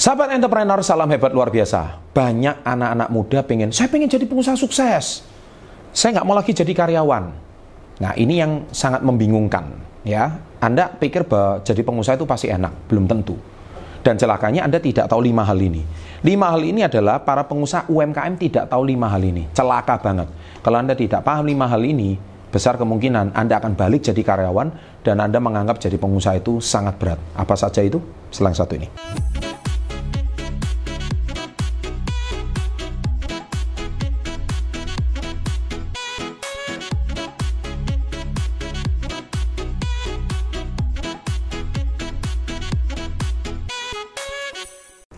Sahabat entrepreneur, salam hebat luar biasa. Banyak anak-anak muda pengen, saya pengen jadi pengusaha sukses. Saya nggak mau lagi jadi karyawan. Nah, ini yang sangat membingungkan. Ya, Anda pikir bahwa jadi pengusaha itu pasti enak, belum tentu. Dan celakanya Anda tidak tahu lima hal ini. Lima hal ini adalah para pengusaha UMKM tidak tahu lima hal ini. Celaka banget. Kalau Anda tidak paham lima hal ini, besar kemungkinan Anda akan balik jadi karyawan dan Anda menganggap jadi pengusaha itu sangat berat. Apa saja itu? Selang satu ini.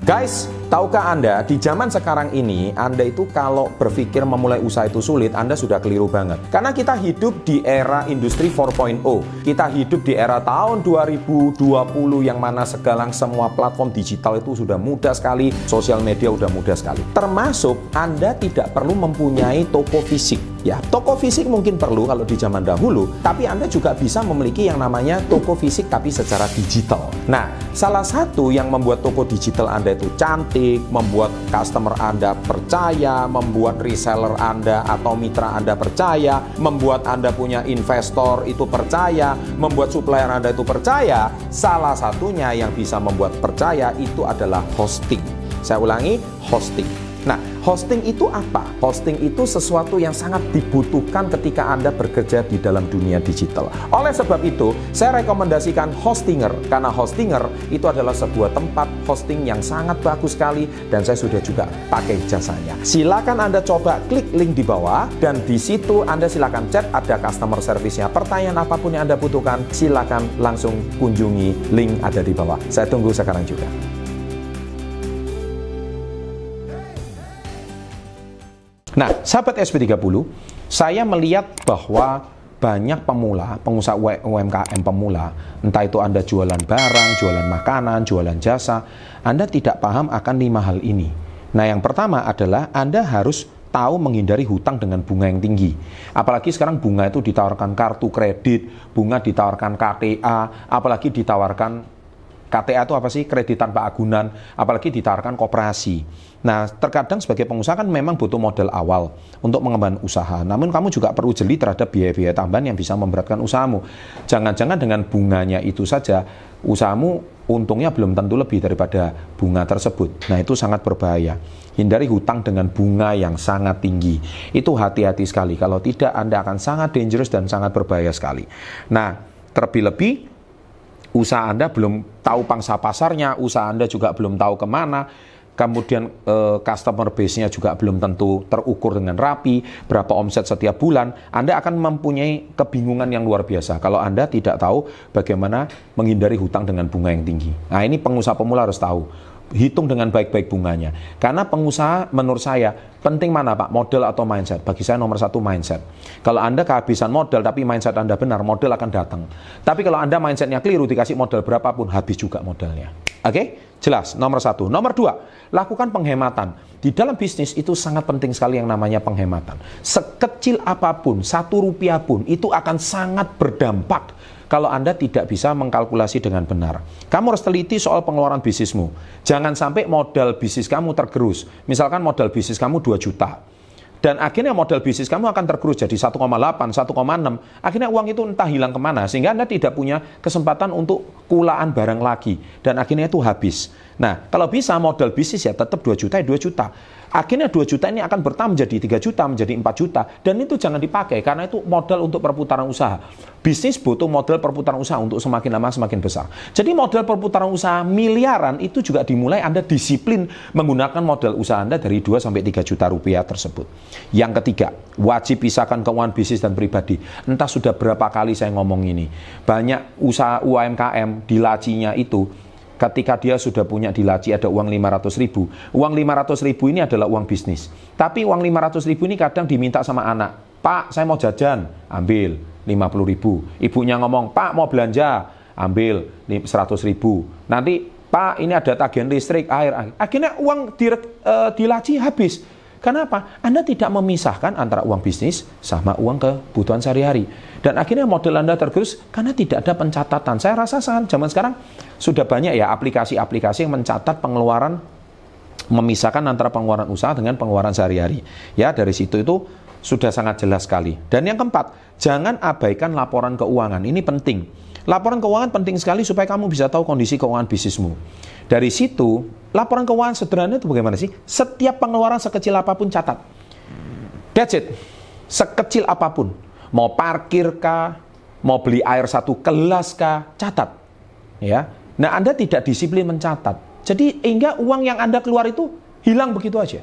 Guys, tahukah Anda di zaman sekarang ini Anda itu kalau berpikir memulai usaha itu sulit, Anda sudah keliru banget. Karena kita hidup di era industri 4.0. Kita hidup di era tahun 2020 yang mana segala semua platform digital itu sudah mudah sekali, sosial media sudah mudah sekali. Termasuk Anda tidak perlu mempunyai toko fisik Ya, toko fisik mungkin perlu kalau di zaman dahulu, tapi Anda juga bisa memiliki yang namanya toko fisik tapi secara digital. Nah, salah satu yang membuat toko digital Anda itu cantik, membuat customer Anda percaya, membuat reseller Anda atau mitra Anda percaya, membuat Anda punya investor itu percaya, membuat supplier Anda itu percaya, salah satunya yang bisa membuat percaya itu adalah hosting. Saya ulangi, hosting. Nah, hosting itu apa? Hosting itu sesuatu yang sangat dibutuhkan ketika Anda bekerja di dalam dunia digital. Oleh sebab itu, saya rekomendasikan Hostinger karena Hostinger itu adalah sebuah tempat hosting yang sangat bagus sekali dan saya sudah juga pakai jasanya. Silakan Anda coba klik link di bawah dan di situ Anda silakan chat ada customer service-nya. Pertanyaan apa pun yang Anda butuhkan, silakan langsung kunjungi link ada di bawah. Saya tunggu sekarang juga. Nah, sahabat SP30, saya melihat bahwa banyak pemula, pengusaha UMKM pemula, entah itu Anda jualan barang, jualan makanan, jualan jasa, Anda tidak paham akan lima hal ini. Nah, yang pertama adalah Anda harus tahu menghindari hutang dengan bunga yang tinggi. Apalagi sekarang bunga itu ditawarkan kartu kredit, bunga ditawarkan KTA, apalagi ditawarkan KTA itu apa sih? Kredit tanpa agunan, apalagi ditawarkan koperasi. Nah, terkadang sebagai pengusaha kan memang butuh modal awal untuk mengembangkan usaha. Namun kamu juga perlu jeli terhadap biaya-biaya tambahan yang bisa memberatkan usahamu. Jangan-jangan dengan bunganya itu saja, usahamu untungnya belum tentu lebih daripada bunga tersebut. Nah, itu sangat berbahaya. Hindari hutang dengan bunga yang sangat tinggi. Itu hati-hati sekali. Kalau tidak, Anda akan sangat dangerous dan sangat berbahaya sekali. Nah, terlebih-lebih usaha Anda belum tahu pangsa pasarnya, usaha Anda juga belum tahu ke mana, kemudian eh, customer base-nya juga belum tentu terukur dengan rapi, berapa omset setiap bulan, Anda akan mempunyai kebingungan yang luar biasa kalau Anda tidak tahu bagaimana menghindari hutang dengan bunga yang tinggi. Nah ini pengusaha pemula harus tahu hitung dengan baik-baik bunganya. Karena pengusaha menurut saya penting mana Pak, model atau mindset? Bagi saya nomor satu mindset. Kalau Anda kehabisan modal tapi mindset Anda benar, model akan datang. Tapi kalau Anda mindsetnya keliru, dikasih modal berapapun, habis juga modalnya. Oke? Okay? Jelas, nomor satu. Nomor dua, lakukan penghematan. Di dalam bisnis itu sangat penting sekali yang namanya penghematan. Sekecil apa pun, satu rupiah pun, itu akan sangat berdampak kalau Anda tidak bisa mengkalkulasi dengan benar. Kamu harus teliti soal pengeluaran bisnismu. Jangan sampai modal bisnis kamu tergerus. Misalkan modal bisnis kamu 2 juta. Dan akhirnya modal bisnis kamu akan tergerus jadi 1,8, 1,6. Akhirnya uang itu entah hilang ke mana. Sehingga Anda tidak punya kesempatan untuk kulaan barang lagi. Dan akhirnya itu habis. Nah, kalau bisa modal bisnis ya tetap 2 juta ya 2 juta. Akhirnya 2 juta ini akan bertambah menjadi 3 juta, menjadi 4 juta. Dan itu jangan dipakai karena itu modal untuk perputaran usaha. Bisnis butuh modal perputaran usaha untuk semakin lama semakin besar. Jadi modal perputaran usaha miliaran itu juga dimulai Anda disiplin menggunakan modal usaha Anda dari 2 sampai 3 juta rupiah tersebut. Yang ketiga, wajib pisahkan keuangan bisnis dan pribadi. Entah sudah berapa kali saya ngomong ini. Banyak usaha UMKM di lacinya itu ketika dia sudah punya di laci ada uang 500 ribu, uang 500 ribu ini adalah uang bisnis. Tapi uang 500 ribu ini kadang diminta sama anak, Pak saya mau jajan, ambil 50 ribu. Ibunya ngomong, Pak mau belanja, ambil 100 ribu. Nanti Pak ini ada tagihan listrik, air, akhirnya uang di, uh, di laci habis. Kenapa? Anda tidak memisahkan antara uang bisnis sama uang kebutuhan sehari-hari. Dan akhirnya model Anda tergerus karena tidak ada pencatatan. Saya rasa sangat zaman sekarang sudah banyak ya aplikasi-aplikasi yang mencatat pengeluaran memisahkan antara pengeluaran usaha dengan pengeluaran sehari-hari. Ya, dari situ itu sudah sangat jelas sekali. Dan yang keempat, jangan abaikan laporan keuangan. Ini penting. Laporan keuangan penting sekali supaya kamu bisa tahu kondisi keuangan bisnismu. Dari situ, laporan keuangan sederhana itu bagaimana sih? Setiap pengeluaran sekecil apa pun catat. That's it. Sekecil apa pun. Mau parkir kah, mau beli air satu gelas kah, catat. Ya. Nah, Anda tidak disiplin mencatat. Jadi hingga uang yang Anda keluar itu hilang begitu aja.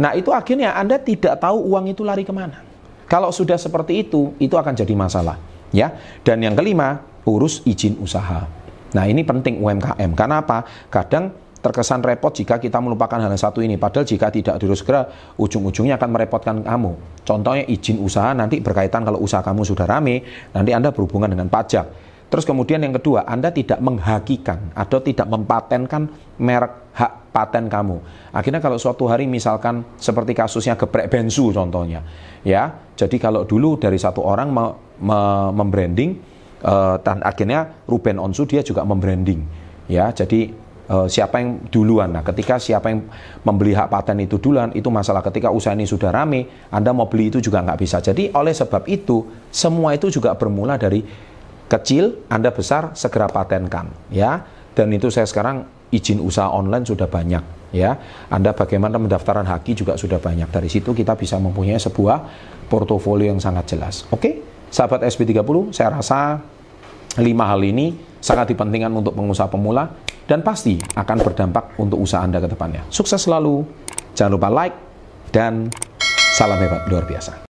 Nah, itu akhirnya Anda tidak tahu uang itu lari ke mana. Kalau sudah seperti itu, itu akan jadi masalah. Ya. Dan yang kelima, urus izin usaha. Nah, ini penting UMKM. Karena apa? Kadang terkesan repot jika kita melupakan hal satu ini. Padahal jika tidak diurus segera, ujung-ujungnya akan merepotkan kamu. Contohnya izin usaha nanti berkaitan kalau usaha kamu sudah rame, nanti Anda berhubungan dengan pajak. Terus kemudian yang kedua, Anda tidak menghakikan atau tidak mempatenkan merek hak paten kamu. Akhirnya kalau suatu hari misalkan seperti kasusnya geprek bensu contohnya, ya. Jadi kalau dulu dari satu orang me, me, membranding, uh, dan akhirnya Ruben Onsu dia juga membranding, ya. Jadi uh, siapa yang duluan. Nah, ketika siapa yang membeli hak paten itu duluan, itu masalah. Ketika usaha ini sudah rame, Anda mau beli itu juga nggak bisa. Jadi oleh sebab itu, semua itu juga bermula dari kecil, Anda besar, segera patenkan. Ya, dan itu saya sekarang izin usaha online sudah banyak. Ya, Anda bagaimana pendaftaran haki juga sudah banyak. Dari situ kita bisa mempunyai sebuah portofolio yang sangat jelas. Oke, sahabat SB30, saya rasa lima hal ini sangat dipentingkan untuk pengusaha pemula dan pasti akan berdampak untuk usaha Anda ke depannya. Sukses selalu, jangan lupa like, dan salam hebat luar biasa.